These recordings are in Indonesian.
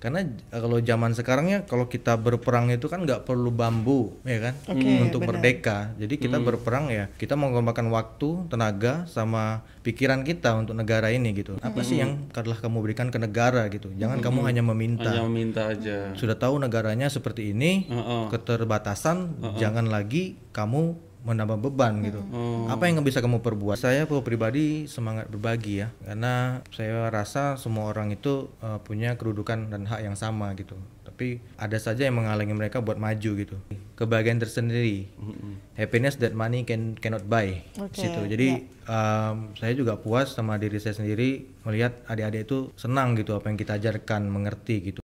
Karena eh, kalau zaman sekarang ya kalau kita berperang itu kan nggak perlu bambu, ya kan, Oke, untuk benar. merdeka. Jadi kita berperang ya kita mengorbankan waktu, tenaga, sama pikiran kita untuk negara ini gitu. Apa sih yang telah kamu berikan ke negara gitu? Jangan kamu hanya meminta. Hanya meminta aja. Sudah tahu negaranya seperti ini, Heeh. keterbatasan, jangan lagi kamu menambah beban gitu. Apa yang bisa kamu perbuat? Saya pribadi semangat berbagi ya, karena saya rasa semua orang itu eh, punya kedudukan dan hak yang sama gitu. Tapi ada saja yang menghalangi mereka buat maju gitu. Kebahagiaan tersendiri, happiness that money can cannot buy. Oke, Situ. Jadi em, saya juga puas sama diri saya sendiri melihat adik-adik itu senang gitu apa yang kita ajarkan, mengerti gitu.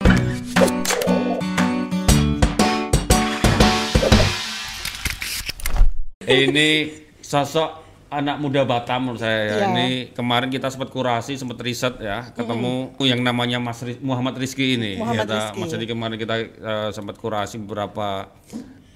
Ini sosok anak muda Batam menurut saya ya. Iya. Ini kemarin kita sempat kurasi, sempat riset ya, ketemu yang namanya Mas Ri- Muhammad Rizky ini. Muhammad Kita- Rizky. Mas Rizky kemarin kita eh, sempat kurasi beberapa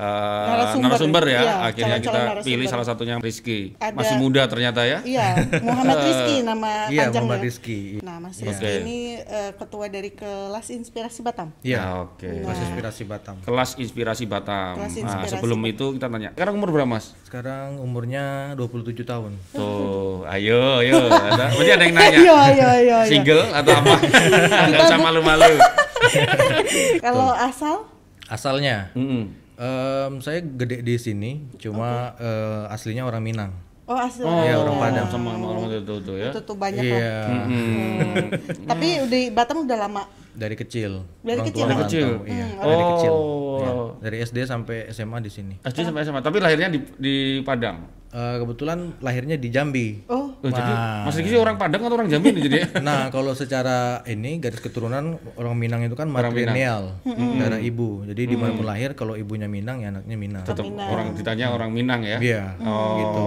eh, Narasumber, narasumber ya. iya, Akhirnya calon-calon kita narasumber. pilih salah satunya Rizky. Ada- Masih muda ternyata ya. Iya, Muhammad Rizky nama Iya, panjangnya. Muhammad Rizky. Nah, Mas. Rizky Oke. ini eh, ketua dari kelas Inspirasi Batam. Iya. Ya, oke. Kelas inspirasi Batam. Kelas Inspirasi Batam. Kelas nah, Inspirasi sebelum itu kita tanya, sekarang umur berapa Mas? Sekarang umurnya 27 tahun. Tuh, ayo, ayo. Ada, berarti ada yang nanya. Iya, iya, iya. iya. Single atau apa? Nggak usah malu-malu. Kalau asal Asalnya, Mm-mm. Em, saya gede di sini, cuma eh, aslinya orang Minang. Oh, asal. Oh, Iya, orang Padang. Sama sama orang itu tuh ya. Itu tuh banyak lah. Iya, Hmm. Tapi di Batam udah lama. dari kecil. Dari Orang kecil? tua Dari kecil? Iya, Hmm, dari kecil. Oh. Iya, Dari SD sampai SMA di sini. SD sampai SMA, tapi lahirnya di, di Padang. Eh, kebetulan lahirnya di Jambi. Oh, Oh, jadi. Mas Riki orang Padang atau orang Jambi nih jadi? Nah, kalau secara ini garis keturunan orang Minang itu kan matrilineal, darah ibu. Jadi di mana pun lahir, kalau ibunya Minang ya anaknya Minang. Tetap orang ditanya orang Minang ya. Iya, Oh, gitu.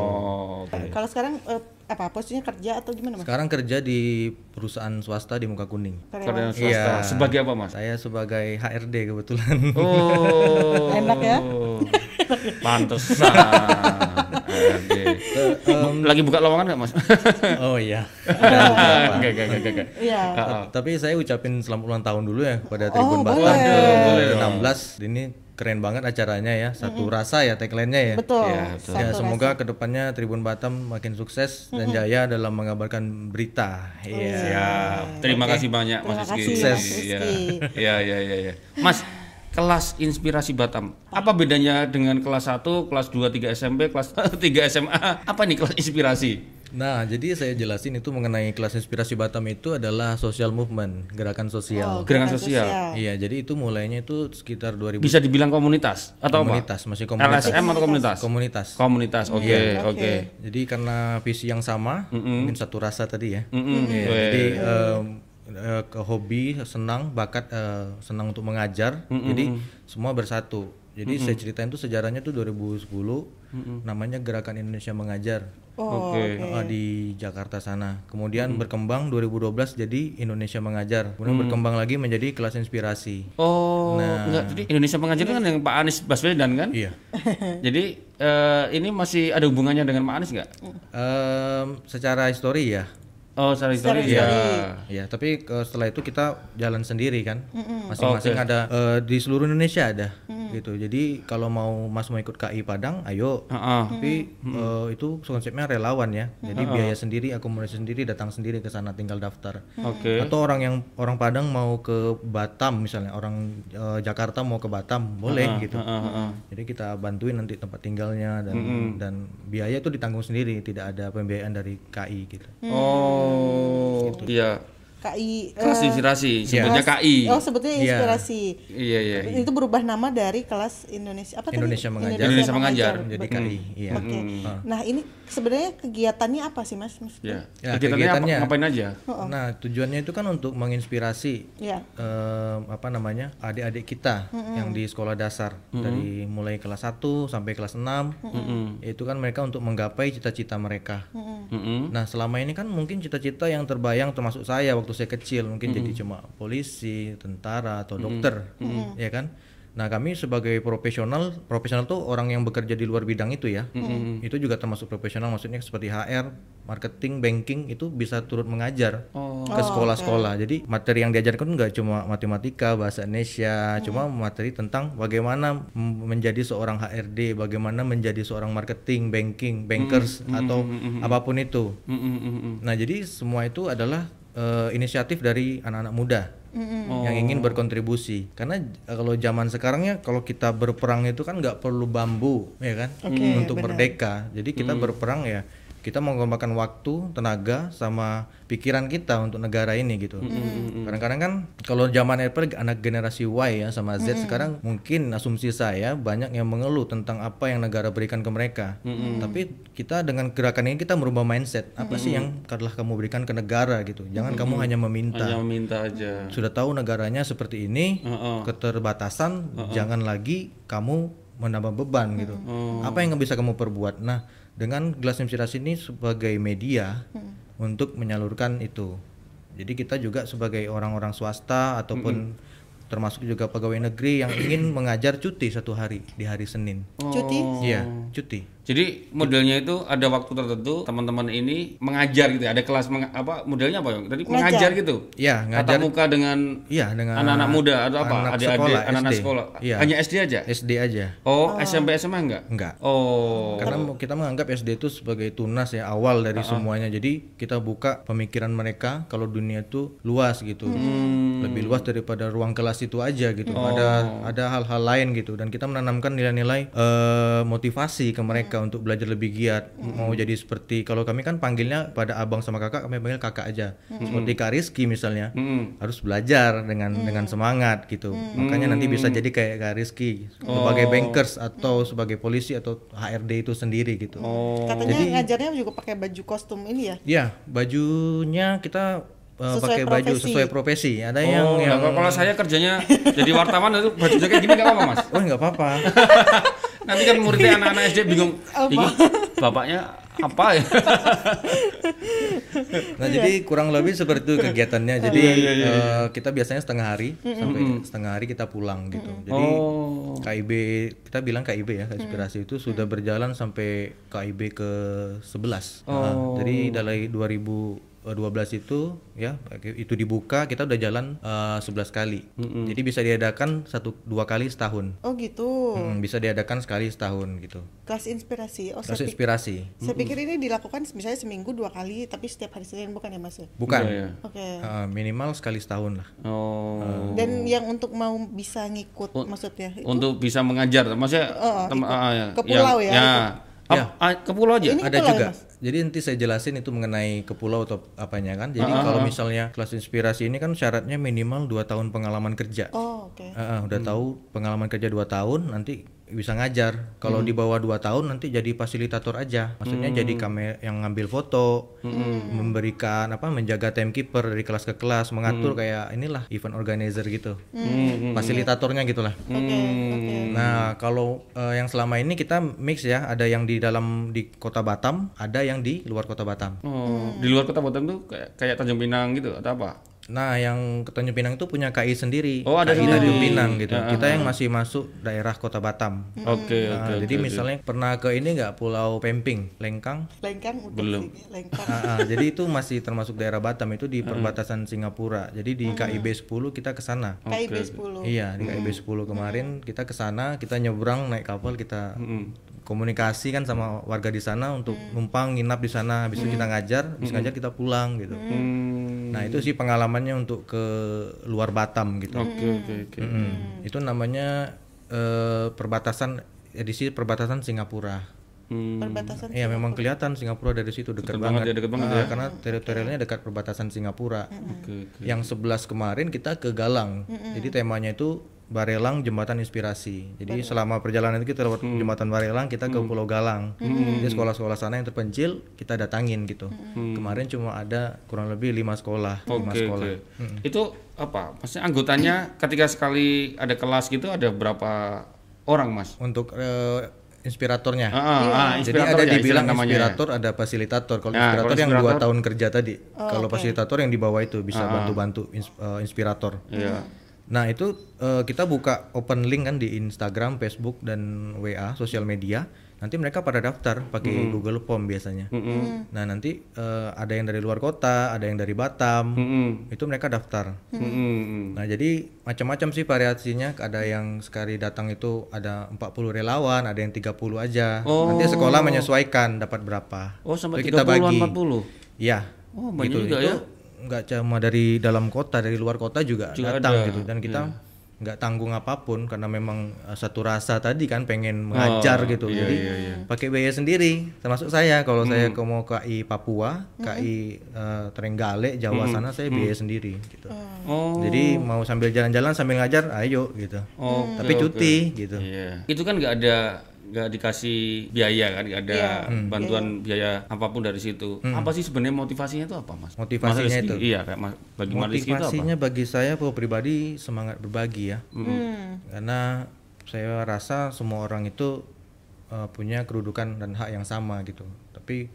oke. kalau sekarang eh, apa posisinya kerja atau gimana, Mas? Sekarang kerja di perusahaan swasta di Muka Kuning. Karyawan Karyawan. swasta. Iya. Sebagai apa, Mas? Saya sebagai HRD kebetulan. Oh. Enak ya? Pantesan. Oke. Lagi buka lowongan nggak, Mas? oh iya. Enggak, enggak, enggak, enggak. Iya. Tapi saya ucapin selamat ulang tahun dulu ya pada Tribun Oh, Batam boleh. Boleh ke dong. 16. Ini keren banget acaranya ya. Satu rasa ya tagline-nya ya. Betul. Iya, betul. Ya, semoga ke depannya Tribun Batam makin sukses dan jaya dalam mengabarkan berita. Iya. Siap. Terima kasih banyak Mas Rizky. Iya. Rizky. Iya, iya, iya, iya. Mas, kelas Inspirasi Batam. Apa bedanya dengan kelas 1, kelas 2, 3 SMP, kelas 3 SMA? Apa nih kelas Inspirasi? Nah, jadi saya jelasin itu mengenai kelas inspirasi Batam itu adalah social movement, gerakan sosial. Gerakan sosial. Iya, jadi itu mulainya itu sekitar 2000 Bisa dibilang komunitas atau komunitas, apa? masih komunitas. LSM atau komunitas? Komunitas. Komunitas. Oke, Iya, oke. oke. Jadi karena visi yang sama, mungkin satu rasa tadi ya. Mm-mm. Iya, Weh. jadi em, eh, ke hobi, senang, bakat, eh, senang untuk mengajar. Jadi semua bersatu. Jadi saya ceritain tuh sejarahnya tuh 2010, namanya Gerakan Indonesia Mengajar Oh, Oke. eh, di Jakarta sana. Kemudian berkembang 2012 jadi Indonesia Mengajar. Kemudian berkembang lagi menjadi kelas inspirasi. Oh, enggak. Jadi Indonesia mengajar kan yang Pak Anies Baswedan kan? Iya. Jadi eh, ini masih ada hubungannya dengan Pak Anies nggak? Em, secara histori ya. Oh, secara Secara histori ya. Ya, tapi eh, setelah itu kita jalan sendiri kan. Masing-masing ada eh, di seluruh Indonesia ada gitu. Jadi kalau mau Mas mau ikut KI Padang, ayo. Heeh. Tapi eh, itu konsepnya relawan ya. Jadi biaya sendiri, akomodasi sendiri, datang sendiri ke sana tinggal daftar. Oke. Atau orang yang orang Padang mau ke Batam misalnya, orang eh, Jakarta mau ke Batam, boleh gitu. Heeh, heeh. Jadi kita bantuin nanti tempat tinggalnya dan dan biaya itu ditanggung sendiri, tidak ada pembiayaan dari KI gitu. Oh, iya. KI eh, Kelas inspirasi, sebutnya KI. Oh, sebetulnya Iya. inspirasi. Iya, iya. Itu berubah nama dari kelas Indonesia apa tadi? Indonesia Mengajar. Indonesia Mengajar. Jadi Betul. KI, iya. Oke. Nah, ini sebenarnya kegiatannya apa sih, Mas? Ya. Ya, Kegiatannya, kegiatannya. apa, ngapain aja? Nah, tujuannya itu kan untuk menginspirasi Ya. em, apa namanya adik-adik kita yang di sekolah dasar dari mulai kelas 1 sampai kelas 6 itu kan mereka untuk menggapai cita-cita mereka. Mm-mm. Nah selama ini kan mungkin cita-cita yang terbayang termasuk saya waktu saya kecil mungkin jadi cuma polisi, tentara atau dokter, ya kan. Nah kami sebagai profesional, profesional tuh orang yang bekerja di luar bidang itu ya. Itu juga termasuk profesional, maksudnya seperti HR, marketing, banking itu bisa turut mengajar Oh. ke sekolah-sekolah. Jadi materi yang diajarkan nggak cuma matematika, bahasa Indonesia, cuma materi tentang bagaimana menjadi seorang HRD, bagaimana menjadi seorang marketing, banking, bankers atau apa pun itu. Mm, mm, mm, mm. Nah jadi semua itu adalah eh, inisiatif dari anak-anak muda Oh. yang ingin berkontribusi. Karena j- kalau zaman sekarang ya kalau kita berperang itu kan nggak perlu bambu, ya kan, Oke, untuk benar. merdeka. Jadi kita berperang ya kita mengorbankan waktu, tenaga, sama pikiran kita untuk negara ini gitu. Kadang-kadang kan kalau zaman apa anak generasi Y ya sama Z sekarang mungkin asumsi saya banyak yang mengeluh tentang apa yang negara berikan ke mereka. Tapi kita dengan gerakan ini kita merubah mindset. Apa sih yang telah kamu berikan ke negara gitu. Jangan kamu hanya meminta. Hanya meminta aja. Sudah tahu negaranya seperti ini, Heeh. keterbatasan, jangan lagi kamu menambah beban gitu. Apa yang bisa kamu perbuat? Nah, dengan gelas inspirasi ini sebagai media untuk menyalurkan itu. Jadi kita juga sebagai orang-orang swasta ataupun termasuk juga pegawai negeri yang ingin mengajar cuti satu hari di hari Senin. Cuti? Iya, cuti. Jadi modelnya itu ada waktu tertentu teman-teman ini mengajar gitu ya. Ada kelas meng- apa modelnya apa ya? Tadi mengajar gitu. Iya, Tatap ngajar. muka dengan Iya, dengan anak-anak muda atau apa? anak Adik-adik, sekolah, anak-anak SD. sekolah. Iya. Hanya SD aja. SD aja. Oh, SMP SMA enggak? Enggak. Oh. Karena kita menganggap SD itu sebagai tunas ya awal dari semuanya. Jadi kita buka pemikiran mereka kalau dunia itu luas gitu. Lebih luas daripada ruang kelas itu aja gitu. Ada ada hal-hal lain gitu dan kita menanamkan nilai-nilai eh, motivasi ke mereka untuk belajar lebih giat. Mau jadi seperti kalau kami kan panggilnya pada abang sama kakak kami panggil kakak aja. Seperti Kak Rizky misalnya. Mm-mm. harus belajar dengan dengan semangat gitu. Makanya nanti bisa jadi kayak Kak Rizky sebagai bankers atau sebagai polisi atau HRD itu sendiri gitu. Oh. Katanya ngajarnya juga pakai baju kostum ini ya? Ya, bajunya kita uh, Sesuai pakai baju sesuai profesi. Ada Oh, yang yang kalau- kalau saya kerjanya jadi wartawan itu bajunya kayak gini enggak apa-apa, Mas? Oh, nggak apa-apa. Nanti kan muridnya anak-anak SD bingung, ini bapaknya apa ya? Nah, jadi kurang lebih seperti itu kegiatannya. Jadi uh, kita biasanya setengah hari sampai setengah hari kita pulang gitu. Jadi Oh. KIB kita bilang KIB ya, inspirasi itu sudah berjalan sampai KIB ke 11. Nah, jadi dari 2012 itu ya itu dibuka kita udah jalan eh, 11 kali. Jadi bisa diadakan satu dua kali setahun. Oh gitu. Hmm, bisa diadakan sekali setahun gitu. Kelas inspirasi. Oh, saya, Terus pik- inspirasi. saya pikir ini dilakukan misalnya seminggu dua kali, tapi setiap hari Senin bukan ya Mas? ya? Bukan. Iya, iya. Oke. Eh, minimal sekali setahun lah. Oh. Dan yang untuk mau bisa ngikut Oh, maksudnya itu Untuk bisa mengajar, maksudnya Oh, tem- ah, ya. Ke pulau ya, Ya. ikut. Ap- ah, ke pulau aja. Ini ada pulau ya, juga. Mas? Jadi nanti saya jelasin itu mengenai ke pulau atau apanya kan. Jadi Ah, kalau misalnya kelas inspirasi ini kan syaratnya minimal 2 tahun pengalaman kerja. Oh, oke. Ah, ah, udah Hmm. tahu pengalaman kerja 2 tahun nanti bisa ngajar. Kalau Hmm. di bawah 2 tahun nanti jadi fasilitator aja. Maksudnya Hmm. jadi kamera yang ngambil foto, memberikan apa menjaga timekeeper dari kelas ke kelas, Hmm. mengatur kayak inilah event organizer gitu. Hmm. Fasilitatornya gitulah. Oke. Nah, kalau eh, yang selama ini kita mix ya, ada yang di dalam di Kota Batam, ada yang di luar Kota Batam. Oh, di luar kota Batam tuh kayak, kayak Tanjung Pinang gitu atau apa? Nah, yang ke Tanjung Pinang itu punya KI sendiri. Oh, ada KI sendiri. Tanjung Pinang gitu. Ah, Kita yang masih masuk daerah Kota Batam. Oke, Nah, oke. jadi misalnya pernah ke ini nggak Pulau Pemping, Lengkang? Lengkang udah Belum. sih, Lengkang. Ah, ah, jadi itu masih termasuk daerah Batam itu di perbatasan Singapura. Jadi di KIB 10 kita ke sana. KIB 10. Iya, di KIB 10 kemarin kita ke sana, kita nyebrang naik kapal, kita komunikasi kan sama warga di sana untuk numpang nginap di sana. Habis itu kita ngajar, habis ngajar kita pulang gitu. Hmm. Nah, itu sih pengalamannya untuk ke luar Batam gitu. Oke, oke, oke. Mm-mm. Itu namanya eh, perbatasan edisi perbatasan Singapura. Hmm. Perbatasan. Iya, memang kelihatan Singapura dari situ dekat banget banget. ya, dekat banget Ah, Karena teritorialnya dekat perbatasan Singapura. Oke, oke. Yang 11 kemarin kita ke Galang. Jadi temanya itu Barelang Jembatan Inspirasi. Jadi selama perjalanan itu kita lewat Jembatan Barelang, kita ke Pulau Galang. Jadi sekolah-sekolah sana yang terpencil kita datangin gitu. Kemarin cuma ada kurang lebih lima sekolah, lima Oke, sekolah. oke. Itu apa? Maksudnya anggotanya ketika sekali ada kelas gitu ada berapa orang, Mas? Untuk eh, inspiratornya. Ah, ah, ah, Jadi inspirator ada ya, dibilang inspirator, ada fasilitator. Kalau Nah, inspirator kalau yang dua tahun kerja tadi. Oh, kalau oke. fasilitator yang di bawah itu bisa bantu-bantu ins- eh, inspirator. Iya. Nah itu eh, kita buka open link kan di Instagram, Facebook dan WA sosial media. Nanti mereka pada daftar pakai Google Form biasanya. Nah nanti eh, ada yang dari luar kota, ada yang dari Batam. Mm-mm. Itu mereka daftar. Mm-mm. Nah jadi macam-macam sih variasinya. Ada yang sekali datang itu ada 40 relawan, ada yang 30 aja. Nanti sekolah menyesuaikan dapat berapa. Oh sampai Jadi kita 30-an bagi. 40. Iya. Oh, banyak gitu. juga Itu ya. Nggak cuma dari dalam kota, dari luar kota juga, Juga datang ada, gitu. Dan kita iya. nggak tanggung apa pun karena memang uh, satu rasa tadi kan pengen mengajar Oh, gitu. iya, Jadi iya, iya. pakai biaya sendiri. Termasuk saya kalau saya Hmm. ke mau KI Papua, KI uh, Terenggale, Jawa Hmm. sana saya biaya sendiri gitu. Oh. Jadi mau sambil jalan-jalan sambil ngajar, ayo gitu. Oh, Tapi cuti gitu. Iya. Itu kan nggak ada nggak dikasih biaya kan, nggak ada Iya. bantuan biaya apa pun dari situ. Apa sih sebenarnya motivasinya itu apa, Mas? Motivasinya Mas Rizky, itu? Iya, kayak Mas, bagi Mas Rizky itu apa? Motivasinya bagi saya kalau pribadi semangat berbagi ya. Hmm. Karena saya rasa semua orang itu uh, punya kedudukan dan hak yang sama gitu. Tapi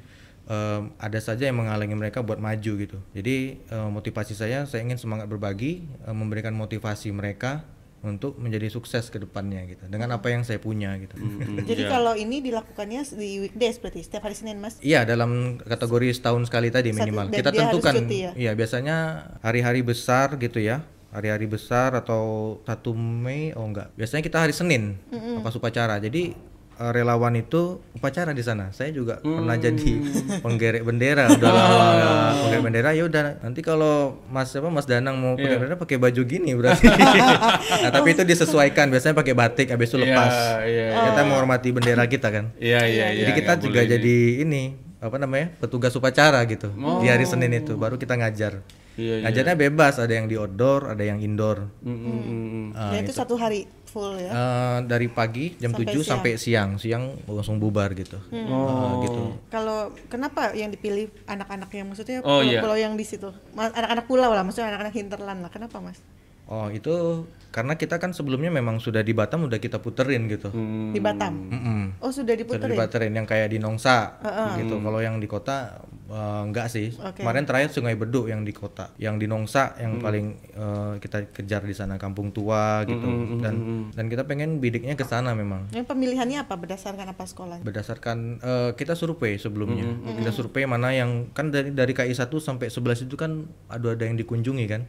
um, ada saja yang menghalangi mereka buat maju gitu. Jadi uh, motivasi saya saya ingin semangat berbagi, uh, memberikan motivasi mereka untuk menjadi sukses ke depannya gitu. Dengan apa yang saya punya gitu. Hmm, Jadi iya. kalau ini dilakukannya di weekdays berarti setiap hari Senin Mas. Iya dalam kategori setahun sekali tadi Satu- minimal. Kita tentukan. cuti ya? Iya biasanya hari-hari besar gitu ya. Hari-hari besar atau 1 Mei oh enggak. Biasanya kita hari Senin pas upacara. Jadi eh, relawan itu upacara di sana. Saya juga pernah jadi penggerek bendera. Udah lama nggak penggerek bendera ya udah. Nanti kalau Mas apa Mas Danang mau penggerek bendera pakai baju gini berarti. nah, tapi itu disesuaikan. Biasanya pakai batik habis itu Iya, lepas. iya, Kita menghormati bendera kita kan. Iya, iya, iya. Jadi kita nggak juga jadi ini apa namanya petugas upacara gitu di hari Senin itu baru kita ngajar. Iya, iya. Ngajarnya bebas, ada yang di outdoor, ada yang indoor. Mm, mm, mm, mm. Dan itu satu hari full ya. Eh, dari pagi jam Sampai 7 siang. sampai siang, siang langsung bubar gitu. Eh, gitu. Kalau kenapa yang dipilih anak-anak yang maksudnya Oh, pulau, iya. pulau yang di situ, anak-anak pulau lah, maksudnya anak-anak hinterland lah. Kenapa mas? Oh itu karena kita kan sebelumnya memang sudah di Batam udah kita puterin gitu. Hmm. Di Batam. Mm-mm. Oh sudah Sudah diputerin. diputerin yang kayak di Nongsa gitu. Kalau yang di kota eh, enggak sih. Oke. Kemarin terakhir Sungai Beduk yang di kota. Yang di Nongsa yang paling eh, kita kejar di sana Kampung Tua gitu. Dan dan kita pengen bidiknya ke sana memang. Yang pemilihannya apa berdasarkan apa sekolah? Berdasarkan eh, kita survei sebelumnya. Kita survei mana yang kan dari dari KI 1 sampai 11 itu kan ada ada yang dikunjungi kan.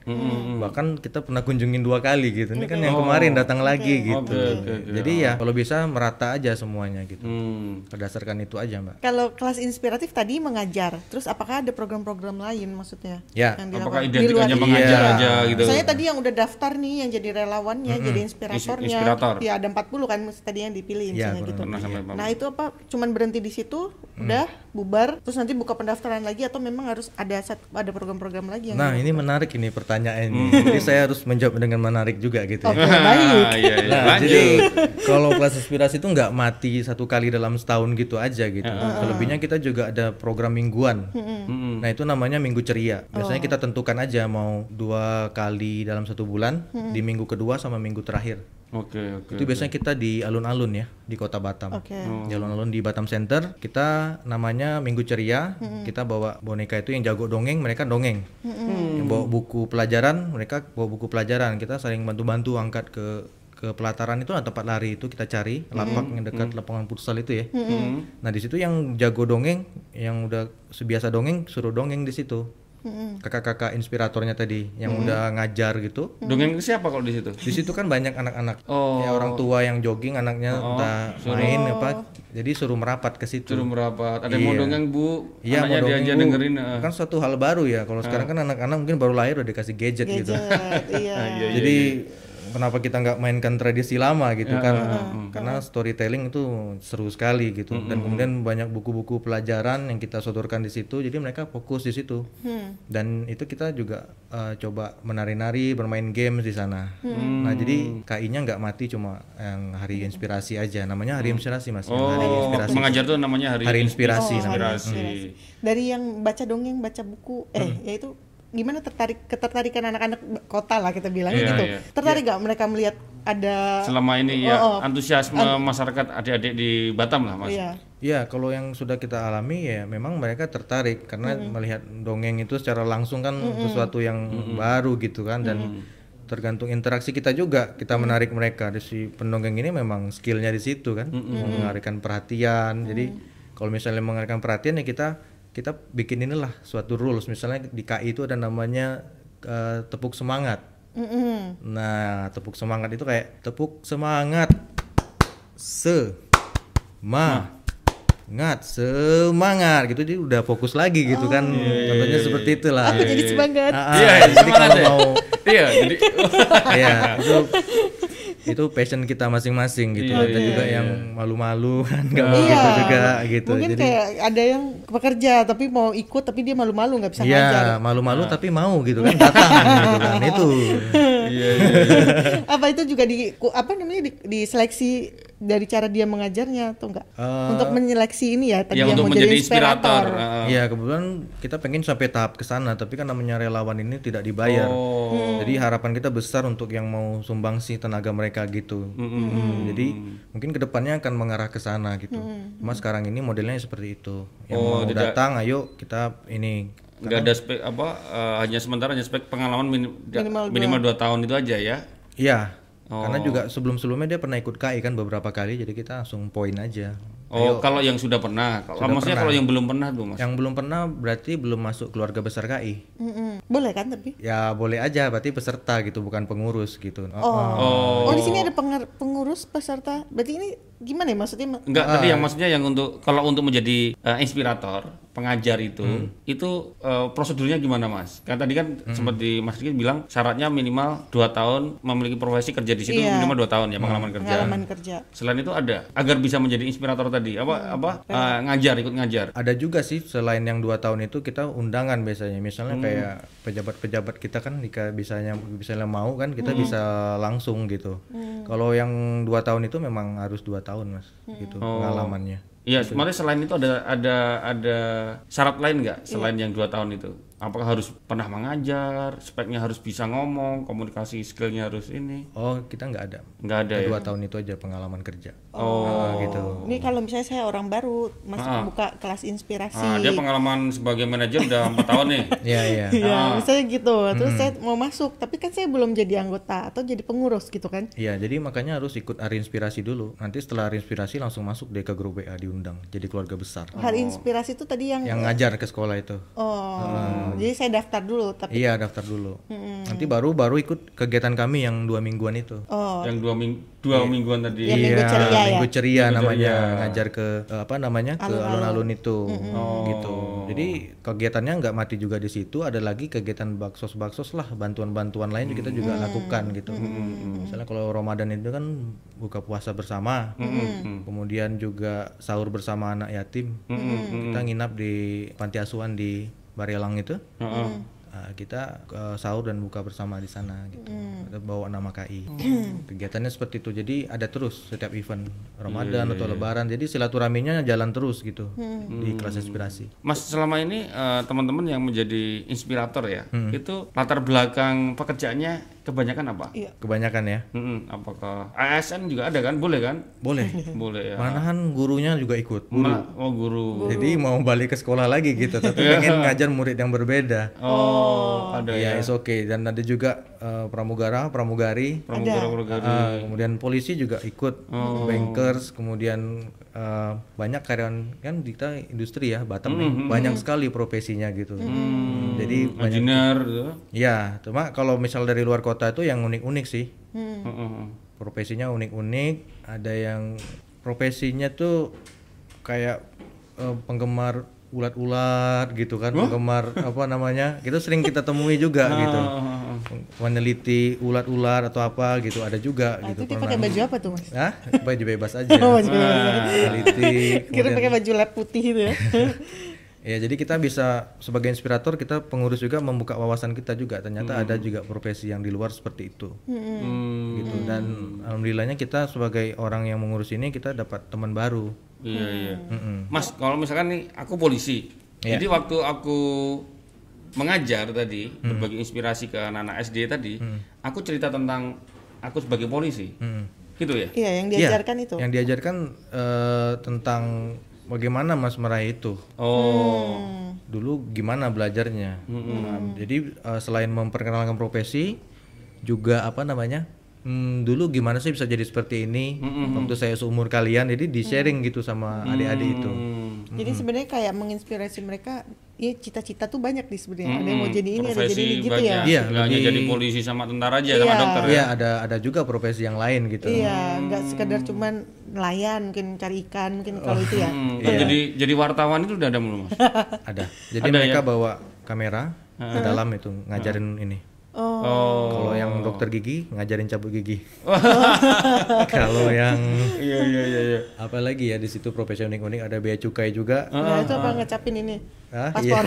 Bahkan kita pernah kunjungin dua kali gitu. Ini kan yang kemarin datang lagi gitu. Oke, oke, oke. Jadi ya kalau bisa merata aja semuanya gitu. Hmm. Berdasarkan itu aja, Mbak. Kalau kelas inspiratif tadi mengajar, terus apakah ada program-program lain maksudnya? Ya, yang Apakah identik hanya ini? mengajar Iya. aja gitu? Saya tadi yang udah daftar nih yang jadi relawannya, jadi inspiratornya. Ins- inspirator. Ya ada 40 kan tadi yang dipilih Iya, misalnya gitu. Nah, itu apa cuman berhenti di situ, udah bubar, terus nanti buka pendaftaran lagi atau memang harus ada ada program-program lagi yang Nah, ini menarik ini pertanyaannya. Jadi saya harus menjawab dengan menarik juga gitu ya. Oke, baik. Ah, iya, iya. Nah, Lanjut. jadi kalau kelas inspirasi itu nggak mati satu kali dalam setahun gitu aja gitu. Selebihnya kita juga ada program mingguan. Mm-mm. Nah itu namanya minggu ceria. Biasanya kita tentukan aja mau dua kali dalam satu bulan di minggu kedua sama minggu terakhir. Oke, oke. Itu biasanya kita di alun-alun ya di kota Batam. Oke. Di alun-alun di Batam Center kita namanya Minggu Ceria. Kita bawa boneka itu yang jago dongeng mereka dongeng. Yang bawa buku pelajaran mereka bawa buku pelajaran. Kita saling bantu-bantu angkat ke ke pelataran itu nah, tempat lari itu kita cari lapak yang dekat lapangan futsal itu ya. Nah di situ yang jago dongeng, yang udah sebiasa dongeng suruh dongeng di situ. Kakak-kakak inspiratornya tadi yang udah ngajar gitu. Dongeng ke siapa kalau di situ? Di situ kan banyak anak-anak Oh. ya orang tua yang jogging anaknya udah main apa jadi suruh merapat ke situ. Suruh merapat. Ada yang mau Iya. dongeng bu, Iya, mau dia dongeng, Bu. dengerin. eh. Kan suatu hal baru ya. Kalau sekarang kan anak-anak mungkin baru lahir udah dikasih gadget, gitu. Gadget, iya. Jadi kenapa kita nggak mainkan tradisi lama gitu kan? Karena storytelling itu seru sekali gitu. Dan kemudian banyak buku-buku pelajaran yang kita sodorkan di situ. Jadi mereka fokus di situ. Dan itu kita juga eh, coba menari-nari, bermain games di sana. Nah jadi KI-nya nggak mati cuma yang hari inspirasi aja. Namanya hari inspirasi mas. yang hari Oh, inspirasi. mengajar tuh namanya hari, Hari inspirasi Oh, namanya. hari inspirasi. Dari yang baca dongeng, baca buku, eh yaitu gimana tertarik ketertarikan anak-anak kota lah kita bilang Iya, gitu. iya. Tertarik nggak mereka melihat ada Selama ini ya Oh, oh. antusiasme masyarakat adik-adik di Batam lah mas. Iya. Ya, kalau yang sudah kita alami ya memang mereka tertarik karena melihat dongeng itu secara langsung kan sesuatu yang baru gitu kan dan tergantung interaksi kita juga kita menarik mereka. Di si pendongeng ini memang skillnya di situ kan, mengalihkan perhatian. Jadi kalau misalnya mengalihkan perhatian ya kita kita bikin inilah suatu rules. Misalnya di KI itu ada namanya eh, tepuk semangat. Mm-mm. Nah, tepuk semangat itu kayak tepuk semangat se ma ngat semangat gitu dia udah fokus lagi gitu kan contohnya seperti itulah Aku jadi semangat. Ah, ah, Iya, jadi kalau ya. mau Iya, jadi ya itu itu passion kita masing-masing gitu Iya, ada iya, juga iya. yang malu-malu kan nggak mau Iya. gitu juga gitu Mungkin jadi kayak ada yang pekerja tapi mau ikut tapi dia malu-malu nggak bisa ngajar. Iya, malu-malu tapi mau gitu kan datang gitu kan itu. iya, iya, iya. Apa itu juga di apa namanya di, diseleksi dari cara dia mengajarnya atau enggak? Eh, untuk menyeleksi ini ya tadi Ya, yang untuk mau menjadi jadi inspirator. inspirator. Ah. Iya kebetulan kita pengen sampai tahap ke sana tapi kan namanya relawan ini tidak dibayar. Oh. Jadi harapan kita besar untuk yang mau sumbangsi tenaga mereka gitu. Jadi mungkin ke depannya akan mengarah ke sana gitu. Cuma sekarang ini modelnya seperti itu. Yang Oh, mau tidak- datang, ayo kita ini. Nggak ada spek apa eh, hanya sementara hanya spek pengalaman minim- Minimal minimal dua tahun itu aja ya. Iya. Oh. Karena juga sebelum-sebelumnya dia pernah ikut KI kan beberapa kali, jadi kita langsung poin aja. Oh, kalau yang sudah pernah. Kalau Sudah maksudnya pernah. kalau yang belum pernah tuh, Mas. Yang belum pernah berarti belum masuk keluarga besar KI. Mm-mm. Boleh kan tapi? Ya boleh aja, berarti peserta gitu, bukan pengurus gitu. Oh, Oh. Oh, di sini ada pengurus peserta. Berarti ini gimana ya maksudnya? Ma- Enggak, tadi Ah. yang maksudnya yang untuk kalau untuk menjadi eh, inspirator, pengajar itu, Hmm. itu eh, prosedurnya gimana, Mas? Kan tadi kan sempat di Mas Diki bilang syaratnya minimal 2 tahun memiliki profesi kerja di situ Iya. minimal 2 tahun ya pengalaman kerja. Pengalaman kerja. Selain itu ada agar bisa menjadi inspirator tadi apa apa eh, ngajar ikut ngajar. Ada juga sih selain yang dua tahun itu kita undangan biasanya, misalnya kayak pejabat-pejabat kita kan jika bisanya misalnya mau kan kita bisa langsung gitu. Kalau yang dua tahun itu memang harus dua tahun mas, gitu pengalamannya. Iya, sebenarnya selain itu ada ada ada syarat lain nggak Iya. selain yang dua tahun itu? Apakah harus pernah mengajar, speknya harus bisa ngomong, komunikasi skillnya harus ini? Oh kita nggak ada, Nggak ada ya? dua tahun itu aja pengalaman kerja. Oh, gitu. Ini kalau misalnya saya orang baru masuk buka kelas inspirasi. Ah, dia pengalaman sebagai manajer udah empat tahun nih. Iya iya. Iya, misalnya gitu. Terus saya mau masuk, tapi kan saya belum jadi anggota atau jadi pengurus gitu kan. Iya, jadi makanya harus ikut hari inspirasi dulu. Nanti setelah hari inspirasi langsung masuk deh ke grup WA diundang. Jadi keluarga besar. Hari inspirasi itu tadi yang Yang ngajar ke sekolah itu. Oh, jadi saya daftar dulu tapi Iya, daftar dulu. Nanti baru baru ikut kegiatan kami yang dua mingguan itu. oh, Yang dua ming dua mingguan tadi. Iya, Minggu Ceria ya? Minggu ceria Minggu namanya, Ceria. ngajar ke eh, apa namanya? Ke alun-alun. itu, gitu. Jadi kegiatannya nggak mati juga di situ. Ada lagi kegiatan baksos-baksos lah, bantuan-bantuan lain kita juga lakukan gitu. Misalnya kalau Ramadan itu kan buka puasa bersama, kemudian juga sahur bersama anak yatim. Kita nginap di panti asuhan di Barelang itu. Nah, kita eh, sahur dan buka bersama di sana gitu. Kita bawa nama KI. Kegiatannya seperti itu. Jadi ada terus setiap event Ramadan atau Lebaran. Jadi silaturahminya jalan terus gitu di kelas inspirasi. Mas selama ini eh, teman-teman yang menjadi inspirator ya, Hmm. itu latar belakang pekerjaannya kebanyakan apa? iya. Kebanyakan ya. Mm-mm, apakah ASN juga ada kan? Boleh kan? Boleh. Boleh ya. Malahan gurunya juga ikut. Ma- oh guru. Jadi mau balik ke sekolah lagi gitu, tapi pengen ngajar murid yang berbeda. Oh, ada ya. Iya, it's okay. Dan ada juga eh, pramugara, pramugari. Pramugara-pramugari. Ah, kemudian polisi juga ikut, bankers, kemudian eh, banyak karyawan kan kita industri ya Batam nih banyak sekali profesinya gitu. Jadi banyak. Engineer gitu. Ya, cuma kalau misal dari luar kota itu yang unik-unik sih. Heeh. Profesinya unik-unik. Ada yang profesinya tuh kayak eh, penggemar ulat-ulat gitu kan, penggemar apa namanya? Itu sering kita temui juga gitu. Meneliti ulat-ulat atau apa gitu ada juga Nah, gitu. itu pakai baju apa tuh, Mas? Hah? Baju bebas aja. Oh, baju bebas. Meneliti. Kira pakai baju lab putih gitu ya. Ya, jadi kita bisa sebagai inspirator kita pengurus juga membuka wawasan kita juga. Ternyata Hmm. ada juga profesi yang di luar seperti itu. Hmm. Gitu. Dan alhamdulillahnya kita sebagai orang yang mengurus ini kita dapat teman baru. Iya, iya. Mm-mm. Mas, kalau misalkan nih aku polisi. Iya. Jadi waktu aku mengajar tadi, berbagi inspirasi ke anak-anak SD tadi, aku cerita tentang aku sebagai polisi. Mm. Gitu ya? Iya, yang Iya, diajarkan itu. Yang diajarkan eh, tentang bagaimana Mas meraih itu. Oh. Dulu gimana belajarnya. Nah, jadi eh, selain memperkenalkan profesi, juga apa namanya hmm, dulu gimana sih bisa jadi seperti ini waktu saya seumur kalian jadi di sharing gitu sama adik-adik itu Hmm. Jadi sebenarnya kayak menginspirasi mereka, ya cita-cita tuh banyak di sebenarnya. Ada yang mau jadi ini, ada jadi ini gitu banyak. ya. Iya, lebih- jadi polisi sama tentara aja sama Iya. dokter ya. Iya ada ada juga profesi yang lain gitu Iya, nggak sekedar cuman nelayan, mungkin cari ikan, mungkin kalau itu ya. Hmm, kan jadi jadi wartawan itu udah ada belum mas? ada jadi Ada mereka ya? bawa kamera ke dalam itu ngajarin ini Oh, Oh. kalau yang dokter gigi ngajarin cabut gigi kalau yang Iya iya iya. iya. apalagi ya di situ profesi unik-unik ada bea cukai juga nah itu apa ngecapin ini? Ah, Paspor.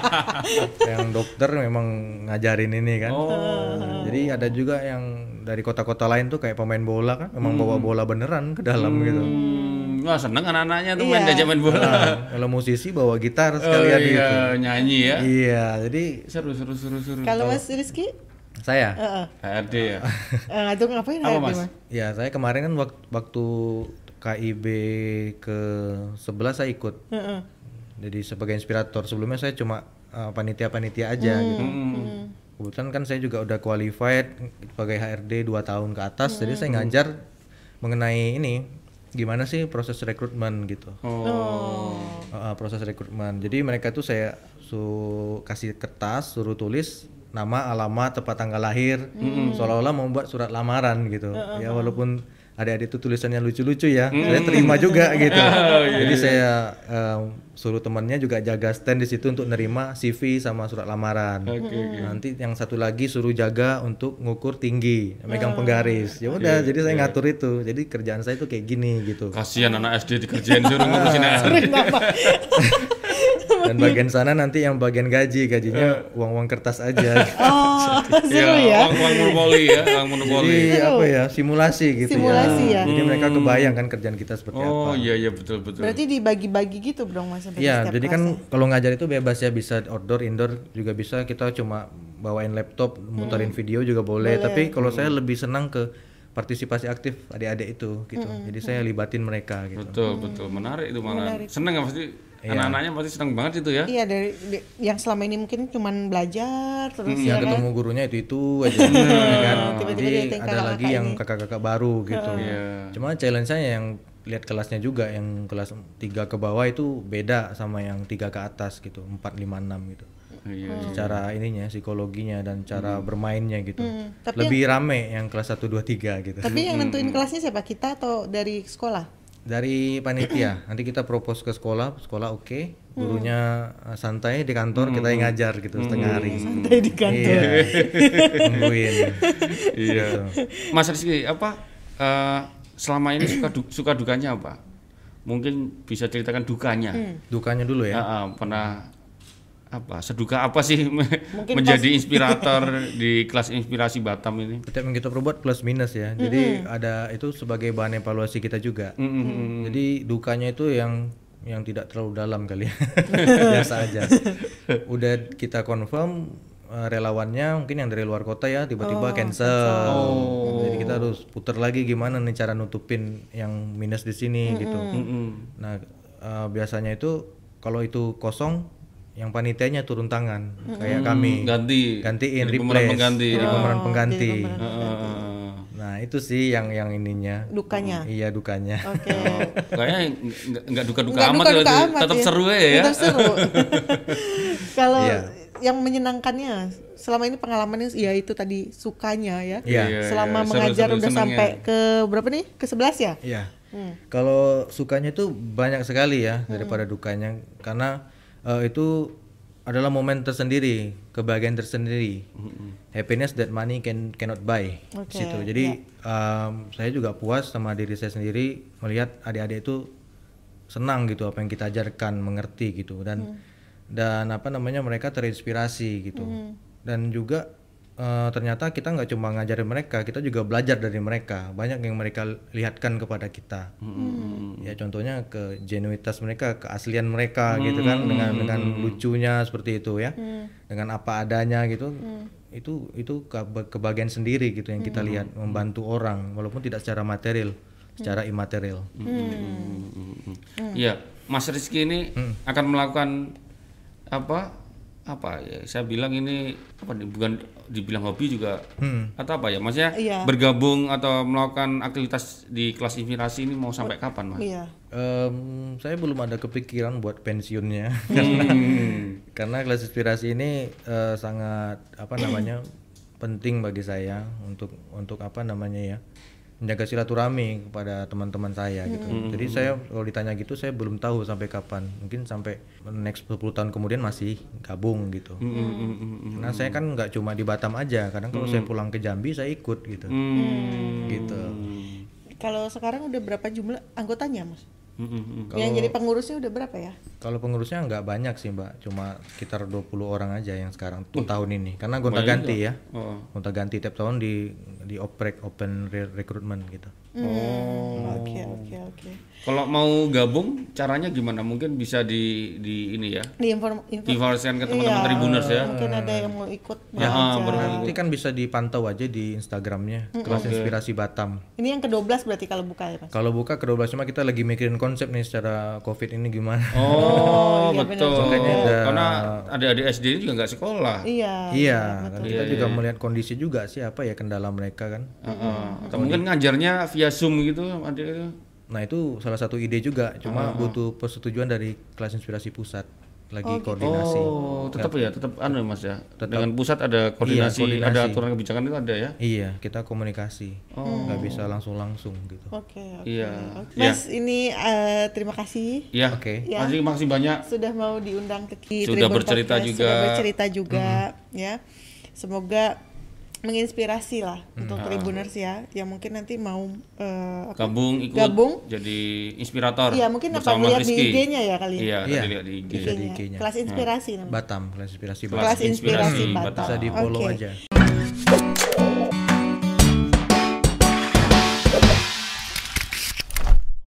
yang dokter memang ngajarin ini kan Oh. jadi ada juga yang dari kota-kota lain tuh kayak pemain bola kan memang bawa bola beneran ke dalam gitu Hmm, wah seneng anak-anaknya tuh Iya. main diajak main bola. Nah, kalau musisi bawa gitar Oh, sekalian iya, gitu nyanyi ya. iya jadi Seru seru seru seru. Kalau Mas Rizky, saya Heeh. HRD ya. Eh, itu ngapain Apa, HRD, Mas? Ya, saya kemarin kan wak- waktu KIB ke 11 saya ikut. Heeh. Jadi sebagai inspirator. Sebelumnya saya cuma uh, panitia-panitia aja gitu. Hmm. Kebetulan kan saya juga udah qualified sebagai HRD 2 tahun ke atas. Jadi saya ngajar mengenai ini gimana sih proses rekrutmen gitu. Oh. Uh, uh, proses rekrutmen. Jadi mereka tuh saya su kasih kertas, suruh tulis nama, alamat, tepat tanggal lahir, seolah-olah membuat surat lamaran gitu. Ya walaupun adik-adik itu tulisannya lucu-lucu ya, saya terima juga gitu. Jadi saya um, suruh temannya juga jaga stand di situ untuk nerima CV sama surat lamaran. Nanti yang satu lagi suruh jaga untuk ngukur tinggi, megang penggaris. Ya udah, jadi saya ngatur itu. Jadi kerjaan saya itu kayak gini gitu. Kasihan anak SD dikerjain suruh ngurusin HRD. Dan bagian sana nanti yang bagian gaji, gajinya uang-uang kertas aja. Oh, seru Ya, ya. uang uang monopoli ya, uang monopoli. Jadi apa ya, simulasi gitu Simulasi ya. Jadi mereka kebayang kan kerjaan kita seperti apa. Oh iya iya betul betul. Berarti dibagi-bagi gitu dong Mas Iya, jadi kelas kan ya? kalau ngajar itu bebas ya bisa outdoor, indoor juga bisa. Kita cuma bawain laptop, muterin video juga boleh. Tapi kalau saya lebih senang ke partisipasi aktif adik-adik itu gitu. Jadi saya libatin mereka gitu. Betul betul menarik itu malah. Seneng ya pasti anak-anaknya pasti seneng banget itu ya. Iya dari di- yang selama ini mungkin cuman belajar terus Ya ya kan. ketemu gurunya itu itu aja, ya kan. Tiba-tiba Jadi ada lagi kakak yang ini. kakak-kakak baru gitu. Iya. Cuma challenge saya yang lihat kelasnya juga, yang kelas 3 ke bawah itu beda sama yang tiga ke atas gitu, 4, 5, 6 gitu. Iya. Secara ininya, psikologinya dan cara bermainnya gitu. Hmm, tapi Lebih rame yang kelas 1, 2, 3 gitu. Tapi yang nentuin kelasnya siapa? Kita atau dari sekolah? Dari panitia, nanti kita propose ke sekolah, sekolah oke, gurunya uh, santai di kantor, kita yang ngajar gitu setengah hari. Santai di kantor. Iya, nungguin. Iya. Mas Rizky apa eh, selama ini suka du- suka dukanya apa? Mungkin bisa ceritakan dukanya. Dukanya dulu ya. Ya, ah, pernah apa seduka apa sih Mungkin menjadi inspirator di kelas inspirasi Batam ini? Setiap yang kita perbuat plus minus ya. Jadi ada itu sebagai bahan evaluasi kita juga. Jadi dukanya itu yang yang tidak terlalu dalam kali ya. Biasa aja. Udah kita confirm eh, relawannya mungkin yang dari luar kota ya tiba-tiba cancel. Jadi kita harus putar lagi gimana nih cara nutupin yang minus di sini gitu. Nah, eh, biasanya itu kalau itu kosong yang panitianya turun tangan kayak kami Ganti gantiin jadi pemeran replace pengganti. jadi pemeran pengganti Heeh. nah itu sih yang yang ininya Dukanya. iya dukanya Oke. Kayaknya nggak- duka-duka Nggak amat, duka-duka ya, amat tetap ya. seru ya. ya. Tetap seru. Kalau Iya. yang menyenangkannya selama ini pengalamannya ya itu tadi sukanya ya. Iya. Iya, Selama iya. mengajar Seru-seru udah senengnya. sampai ke berapa nih? Ke 11 ya? iya kalau sukanya itu banyak sekali ya daripada dukanya karena eh, itu adalah momen tersendiri kebahagiaan tersendiri. Happiness that money can cannot buy. Oke, situ. jadi em, saya juga puas sama diri saya sendiri melihat adik-adik itu senang gitu apa yang kita ajarkan mengerti gitu. Dan dan apa namanya mereka terinspirasi gitu. Dan juga eh, ternyata kita nggak cuma ngajarin mereka kita juga belajar dari mereka. Banyak yang mereka lihatkan kepada kita. Ya contohnya ke genuitas mereka keaslian mereka gitu kan dengan dengan lucunya seperti itu ya. Dengan apa adanya gitu. Itu itu ke- kebahagiaan sendiri gitu yang kita lihat membantu orang walaupun tidak secara material secara imaterial. Iya, Mas Rizky ini akan melakukan apa apa ya? Saya bilang ini apa? Bukan dibilang hobi juga Hmm. atau apa ya? Maksudnya Iya. bergabung atau melakukan aktivitas di kelas inspirasi ini mau sampai kapan, Mas? Iya. Em, saya belum ada kepikiran buat pensiunnya Hmm. karena kelas inspirasi ini eh, sangat apa namanya penting bagi saya untuk untuk apa namanya ya menjaga silaturahmi kepada teman-teman saya gitu. Jadi saya kalau ditanya gitu saya belum tahu sampai kapan. Mungkin sampai next 10 tahun kemudian masih gabung gitu. Hmm. Karena saya kan nggak cuma di Batam aja. Kadang kalau saya pulang ke Jambi saya ikut gitu. Hmm. Gitu. Kalau sekarang udah berapa jumlah anggotanya, Mas? Hmm, hmm, hmm. Yang jadi pengurusnya udah berapa ya? Kalau pengurusnya nggak banyak sih mbak, cuma sekitar 20 orang aja yang sekarang tuh tahun ini. Karena gonta ganti ya, Oh. gonta ganti tiap tahun di di oprek open re- recruitment gitu. Oh. Oke, oke, oke. Kalau mau gabung caranya gimana? Mungkin bisa di di ini ya. Di inform, info, Diinformasikan ke teman-teman Iya, Tribuners ya. Mungkin ada yang mau ikut Ya, baru Nanti kan bisa dipantau aja di Instagramnya kelas inspirasi Batam. Ini yang ke-12 berarti kalau buka ya, Mas? Kalau buka ke 12 cuma kita lagi mikirin konsep nih secara covid ini gimana. Oh, iya, betul. Makanya ada- Karena adik-adik SD ini juga nggak sekolah. Iya. iya, kan kita juga melihat kondisi juga sih apa ya kendala mereka kan. Heeh. Atau mungkin ngajarnya via Zoom gitu, adik itu. Nah itu salah satu ide juga, cuma butuh persetujuan dari kelas inspirasi pusat lagi koordinasi. Oh, tetap ya, tetap anu ya, Mas ya. Dengan pusat ada koordinasi, koordinasi. ada aturan kebijakan itu ada ya. Iya, kita komunikasi, nggak bisa langsung-langsung gitu. Oke, oke. Iya. oke. Mas, ini eh, terima kasih Iya. Oke. Ya. Masih makasih banyak. sudah mau diundang ke Ki Sudah Tribun bercerita Podcast, juga. Sudah bercerita juga, ya. Semoga menginspirasi lah Hmm. untuk Tribuners ya, yang mungkin nanti mau eh, apa? Gabung ikut Gabung. jadi inspirator. Iya, mungkin apa bersama lihat Mas di. IG-nya ya kali. Iya, Iya. tadi lihat di IG. IG-nya. IG-nya. Kelas inspirasi namanya. Batam, kelas inspirasi Kelas Batam. Kelas inspirasi inspirasi Batam. Bisa di follow Oke. aja.